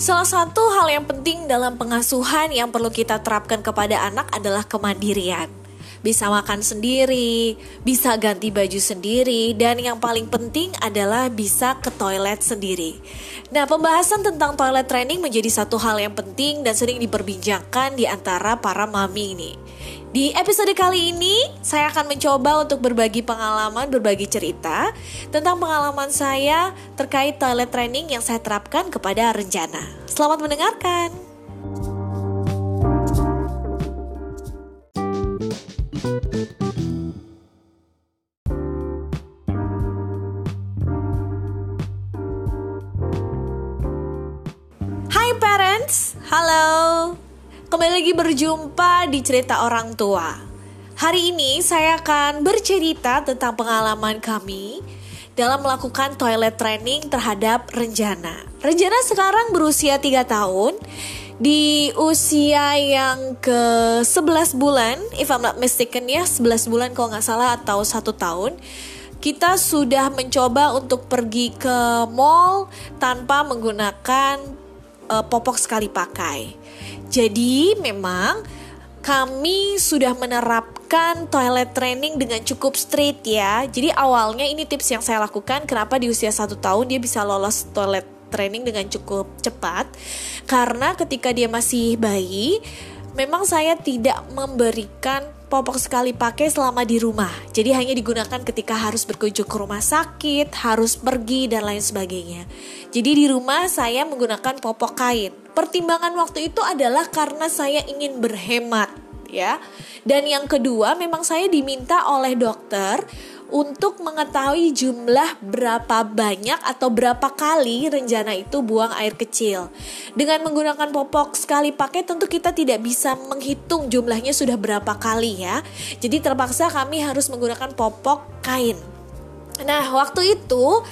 Salah satu hal yang penting dalam pengasuhan yang perlu kita terapkan kepada anak adalah kemandirian. Bisa makan sendiri, bisa ganti baju sendiri, dan yang paling penting adalah bisa ke toilet sendiri. Nah, pembahasan tentang toilet training menjadi satu hal yang penting dan sering diperbincangkan di antara para mami ini. Di episode kali ini, saya akan mencoba untuk berbagi pengalaman, berbagi cerita tentang pengalaman saya terkait toilet training yang saya terapkan kepada Renjana. Selamat mendengarkan. Parents, halo. Kembali lagi berjumpa di cerita orang tua. Hari ini saya akan bercerita tentang pengalaman kami dalam melakukan toilet training terhadap Renjana. Renjana sekarang berusia 3 tahun. Di usia yang ke 11 bulan, if I'm not mistaken ya, 11 bulan kalau nggak salah atau satu tahun, kita sudah mencoba untuk pergi ke mall tanpa menggunakan uh, popok sekali pakai. Jadi memang kami sudah menerapkan toilet training dengan cukup straight ya. Jadi awalnya ini tips yang saya lakukan kenapa di usia satu tahun dia bisa lolos toilet training dengan cukup cepat. Karena ketika dia masih bayi, memang saya tidak memberikan popok sekali pakai selama di rumah. Jadi hanya digunakan ketika harus berkunjung ke rumah sakit, harus pergi dan lain sebagainya. Jadi di rumah saya menggunakan popok kain. Pertimbangan waktu itu adalah karena saya ingin berhemat ya. Dan yang kedua memang saya diminta oleh dokter untuk mengetahui jumlah berapa banyak atau berapa kali rencana itu buang air kecil. Dengan menggunakan popok sekali pakai tentu kita tidak bisa menghitung jumlahnya sudah berapa kali ya. Jadi terpaksa kami harus menggunakan popok kain. Nah, waktu itu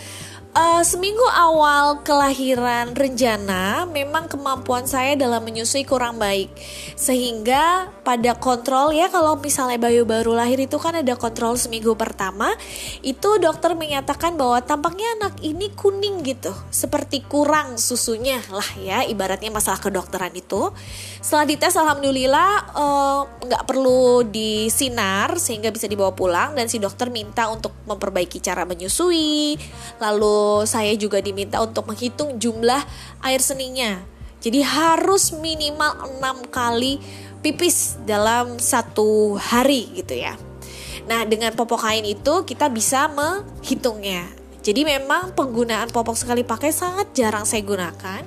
Uh, seminggu awal kelahiran Renjana, memang kemampuan saya dalam menyusui kurang baik. Sehingga pada kontrol ya kalau misalnya bayi baru lahir itu kan ada kontrol seminggu pertama, itu dokter menyatakan bahwa tampaknya anak ini kuning gitu, seperti kurang susunya lah ya, ibaratnya masalah kedokteran itu. Setelah dites alhamdulillah uh, nggak perlu disinar sehingga bisa dibawa pulang dan si dokter minta untuk memperbaiki cara menyusui, lalu saya juga diminta untuk menghitung jumlah air seninya. Jadi harus minimal 6 kali pipis dalam satu hari gitu ya. Nah dengan popok kain itu kita bisa menghitungnya. Jadi memang penggunaan popok sekali pakai sangat jarang saya gunakan.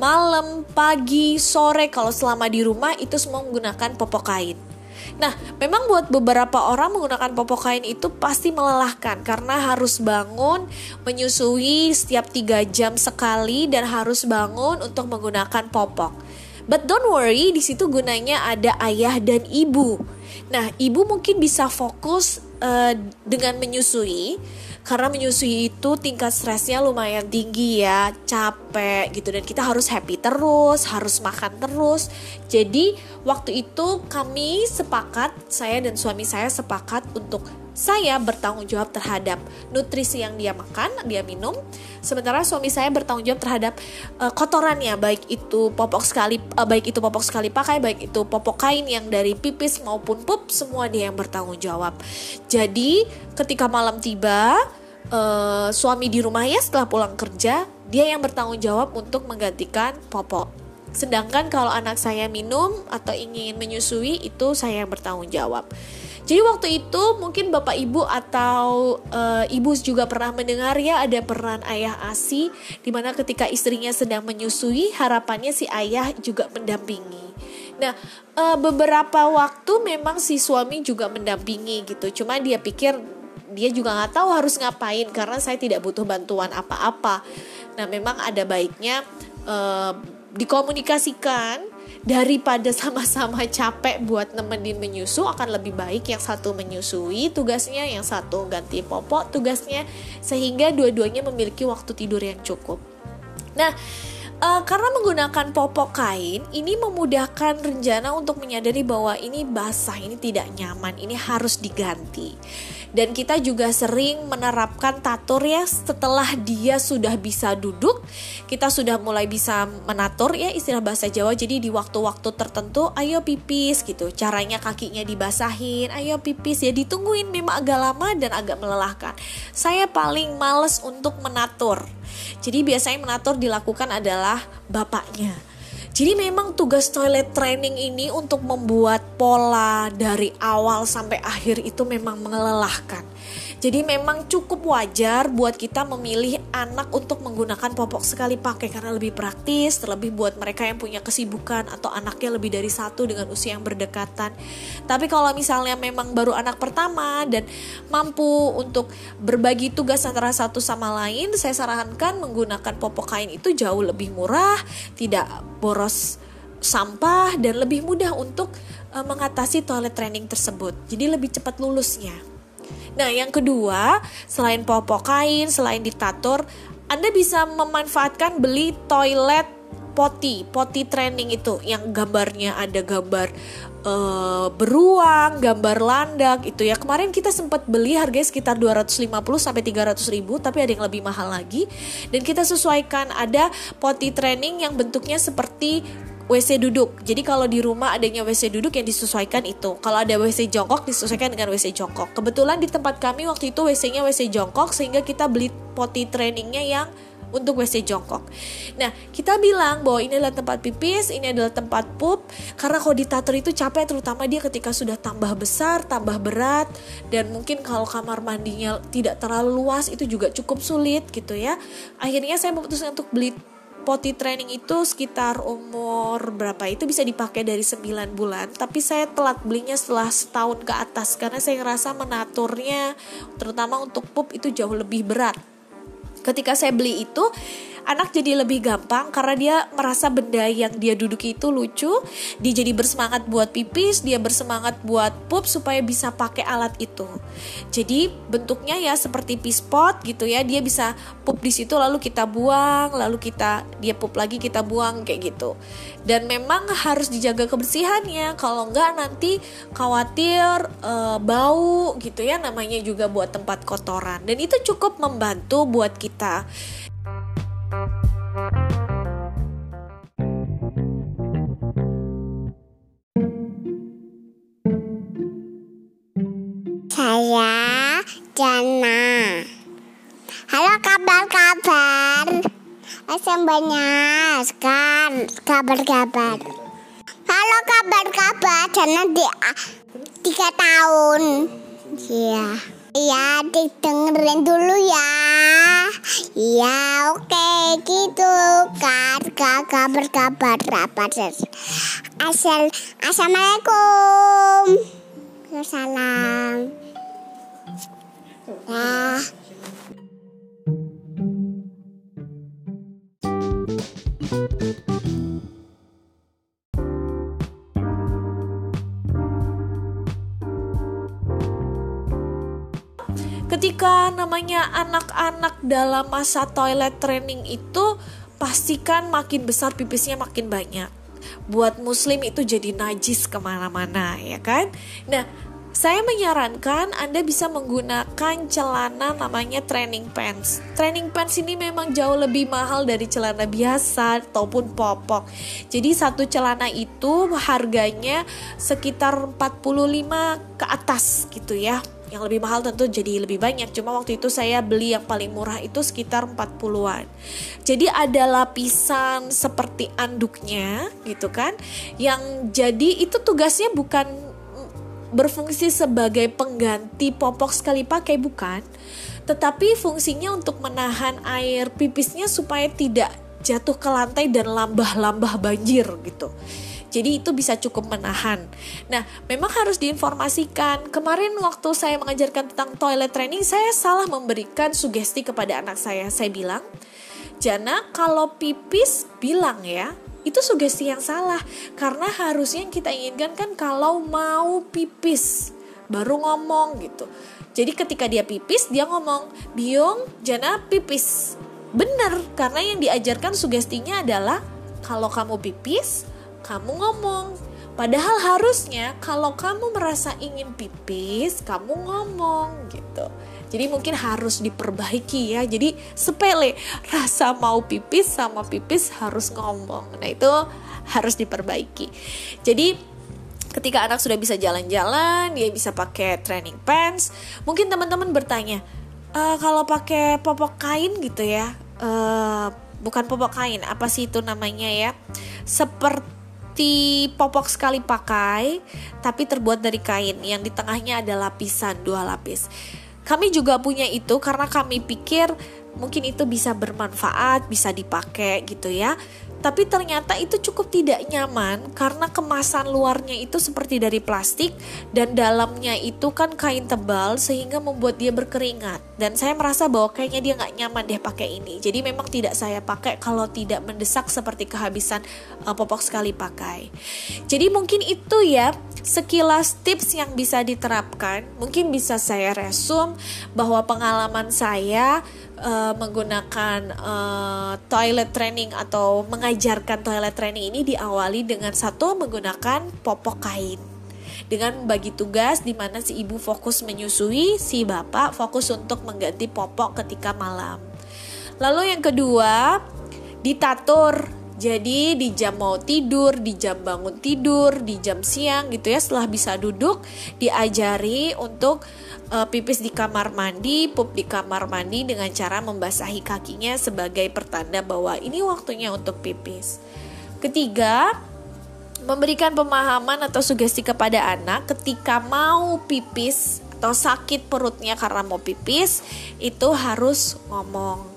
Malam, pagi, sore kalau selama di rumah itu semua menggunakan popok kain. Nah, memang buat beberapa orang menggunakan popok kain itu pasti melelahkan karena harus bangun menyusui setiap 3 jam sekali dan harus bangun untuk menggunakan popok. But don't worry, di situ gunanya ada ayah dan ibu. Nah, ibu mungkin bisa fokus uh, dengan menyusui karena menyusui itu tingkat stresnya lumayan tinggi ya capek gitu dan kita harus happy terus harus makan terus. Jadi waktu itu kami sepakat saya dan suami saya sepakat untuk saya bertanggung jawab terhadap nutrisi yang dia makan, dia minum. Sementara suami saya bertanggung jawab terhadap uh, kotorannya, baik itu popok sekali, uh, baik itu popok sekali pakai, baik itu popok kain yang dari pipis maupun pup, semua dia yang bertanggung jawab. Jadi ketika malam tiba, uh, suami di rumah ya setelah pulang kerja, dia yang bertanggung jawab untuk menggantikan popok. Sedangkan kalau anak saya minum atau ingin menyusui itu saya yang bertanggung jawab. Jadi waktu itu mungkin bapak ibu atau e, ibu juga pernah mendengar ya ada peran ayah asi di mana ketika istrinya sedang menyusui harapannya si ayah juga mendampingi. Nah e, beberapa waktu memang si suami juga mendampingi gitu. Cuma dia pikir dia juga nggak tahu harus ngapain karena saya tidak butuh bantuan apa-apa. Nah memang ada baiknya e, dikomunikasikan daripada sama-sama capek buat nemenin menyusu akan lebih baik yang satu menyusui tugasnya, yang satu ganti popok tugasnya sehingga dua-duanya memiliki waktu tidur yang cukup. Nah, uh, karena menggunakan popok kain ini memudahkan rencana untuk menyadari bahwa ini basah, ini tidak nyaman, ini harus diganti. Dan kita juga sering menerapkan tatur ya setelah dia sudah bisa duduk, kita sudah mulai bisa menatur ya istilah bahasa Jawa. Jadi di waktu-waktu tertentu ayo pipis gitu. Caranya kakinya dibasahin, ayo pipis ya ditungguin memang agak lama dan agak melelahkan. Saya paling males untuk menatur. Jadi biasanya menatur dilakukan adalah bapaknya jadi memang tugas toilet training ini untuk membuat pola dari awal sampai akhir itu memang melelahkan. Jadi memang cukup wajar buat kita memilih anak untuk menggunakan popok sekali pakai karena lebih praktis, terlebih buat mereka yang punya kesibukan atau anaknya lebih dari satu dengan usia yang berdekatan. Tapi kalau misalnya memang baru anak pertama dan mampu untuk berbagi tugas antara satu sama lain, saya sarankan menggunakan popok kain itu jauh lebih murah, tidak boros sampah dan lebih mudah untuk uh, mengatasi toilet training tersebut. Jadi lebih cepat lulusnya. Nah, yang kedua, selain popok kain, selain ditatur, Anda bisa memanfaatkan beli toilet poti, poti training itu yang gambarnya ada gambar uh, beruang, gambar landak itu ya. Kemarin kita sempat beli harganya sekitar 250 sampai 300 ribu, tapi ada yang lebih mahal lagi. Dan kita sesuaikan ada poti training yang bentuknya seperti WC duduk. Jadi kalau di rumah adanya WC duduk yang disesuaikan itu. Kalau ada WC jongkok disesuaikan dengan WC jongkok. Kebetulan di tempat kami waktu itu WC-nya WC jongkok sehingga kita beli poti trainingnya yang untuk WC jongkok. Nah, kita bilang bahwa ini adalah tempat pipis, ini adalah tempat pup, karena kalau ditator itu capek, terutama dia ketika sudah tambah besar, tambah berat, dan mungkin kalau kamar mandinya tidak terlalu luas, itu juga cukup sulit gitu ya. Akhirnya saya memutuskan untuk beli potty training itu sekitar umur berapa? Itu bisa dipakai dari 9 bulan. Tapi saya telat belinya setelah setahun ke atas. Karena saya ngerasa menaturnya terutama untuk pup itu jauh lebih berat. Ketika saya beli itu anak jadi lebih gampang karena dia merasa benda yang dia duduki itu lucu. Dia jadi bersemangat buat pipis dia bersemangat buat pup supaya bisa pakai alat itu. Jadi bentuknya ya seperti pispot gitu ya. Dia bisa pup di situ lalu kita buang lalu kita dia pup lagi kita buang kayak gitu. Dan memang harus dijaga kebersihannya. Kalau enggak nanti khawatir e, bau gitu ya namanya juga buat tempat kotoran. Dan itu cukup membantu buat kita banyak kan kabar-kabar. Halo kabar-kabar. Jana di tiga tahun. Iya. Iya, dengerin dulu ya. Iya, oke gitu kan. Kabar kabar apa Asal Assalamualaikum. Salam. Nah. Ketika namanya anak-anak dalam masa toilet training itu pastikan makin besar pipisnya makin banyak. Buat muslim itu jadi najis ke mana-mana ya kan? Nah saya menyarankan Anda bisa menggunakan celana namanya training pants. Training pants ini memang jauh lebih mahal dari celana biasa ataupun popok. Jadi satu celana itu harganya sekitar 45 ke atas gitu ya. Yang lebih mahal tentu jadi lebih banyak. Cuma waktu itu saya beli yang paling murah itu sekitar 40-an. Jadi ada lapisan seperti anduknya gitu kan. Yang jadi itu tugasnya bukan berfungsi sebagai pengganti popok sekali pakai bukan, tetapi fungsinya untuk menahan air pipisnya supaya tidak jatuh ke lantai dan lambah-lambah banjir gitu. Jadi itu bisa cukup menahan. Nah, memang harus diinformasikan. Kemarin waktu saya mengajarkan tentang toilet training, saya salah memberikan sugesti kepada anak saya. Saya bilang, Jana kalau pipis bilang ya, itu sugesti yang salah. Karena harusnya yang kita inginkan kan kalau mau pipis baru ngomong gitu. Jadi ketika dia pipis dia ngomong biong jana pipis. Bener karena yang diajarkan sugestinya adalah kalau kamu pipis kamu ngomong Padahal harusnya kalau kamu merasa ingin pipis, kamu ngomong gitu. Jadi mungkin harus diperbaiki ya. Jadi sepele, rasa mau pipis sama pipis harus ngomong. Nah, itu harus diperbaiki. Jadi ketika anak sudah bisa jalan-jalan, dia bisa pakai training pants. Mungkin teman-teman bertanya, e, kalau pakai popok kain gitu ya, e, bukan popok kain, apa sih itu namanya ya? Seperti seperti popok sekali pakai, tapi terbuat dari kain yang di tengahnya ada lapisan dua lapis. Kami juga punya itu karena kami pikir mungkin itu bisa bermanfaat, bisa dipakai gitu ya. Tapi ternyata itu cukup tidak nyaman karena kemasan luarnya itu seperti dari plastik dan dalamnya itu kan kain tebal sehingga membuat dia berkeringat. Dan saya merasa bahwa kayaknya dia nggak nyaman deh pakai ini. Jadi memang tidak saya pakai kalau tidak mendesak seperti kehabisan uh, popok sekali pakai. Jadi mungkin itu ya sekilas tips yang bisa diterapkan. Mungkin bisa saya resum bahwa pengalaman saya uh, menggunakan uh, toilet training atau mengajarkan toilet training ini diawali dengan satu menggunakan popok kain dengan bagi tugas di mana si ibu fokus menyusui, si bapak fokus untuk mengganti popok ketika malam. Lalu yang kedua, ditatur jadi di jam mau tidur, di jam bangun tidur, di jam siang gitu ya setelah bisa duduk diajari untuk uh, pipis di kamar mandi, pup di kamar mandi dengan cara membasahi kakinya sebagai pertanda bahwa ini waktunya untuk pipis. Ketiga, memberikan pemahaman atau sugesti kepada anak ketika mau pipis atau sakit perutnya karena mau pipis itu harus ngomong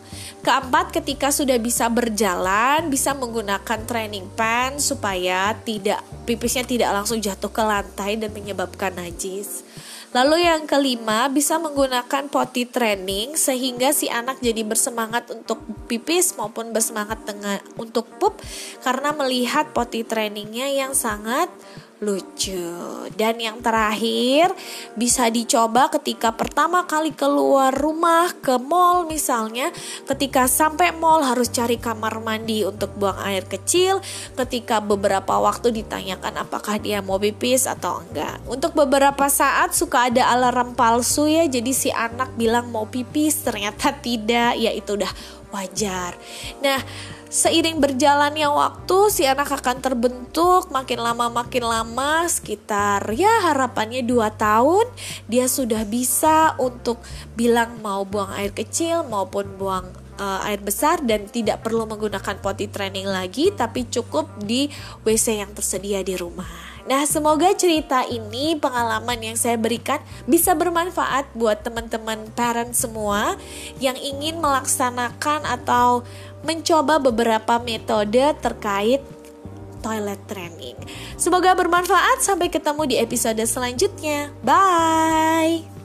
Keempat, ketika sudah bisa berjalan, bisa menggunakan training pan supaya tidak pipisnya tidak langsung jatuh ke lantai dan menyebabkan najis. Lalu yang kelima, bisa menggunakan potty training sehingga si anak jadi bersemangat untuk pipis maupun bersemangat dengan untuk pup karena melihat potty trainingnya yang sangat lucu. Dan yang terakhir bisa dicoba ketika pertama kali keluar rumah ke mall misalnya, ketika sampai mall harus cari kamar mandi untuk buang air kecil, ketika beberapa waktu ditanyakan apakah dia mau pipis atau enggak. Untuk beberapa saat suka ada alarm palsu ya, jadi si anak bilang mau pipis ternyata tidak, ya itu udah wajar. Nah, seiring berjalannya waktu si anak akan terbentuk makin lama makin lama sekitar ya harapannya 2 tahun dia sudah bisa untuk bilang mau buang air kecil maupun buang uh, air besar dan tidak perlu menggunakan potty training lagi tapi cukup di WC yang tersedia di rumah. Nah, semoga cerita ini, pengalaman yang saya berikan bisa bermanfaat buat teman-teman parent semua yang ingin melaksanakan atau mencoba beberapa metode terkait toilet training. Semoga bermanfaat. Sampai ketemu di episode selanjutnya. Bye.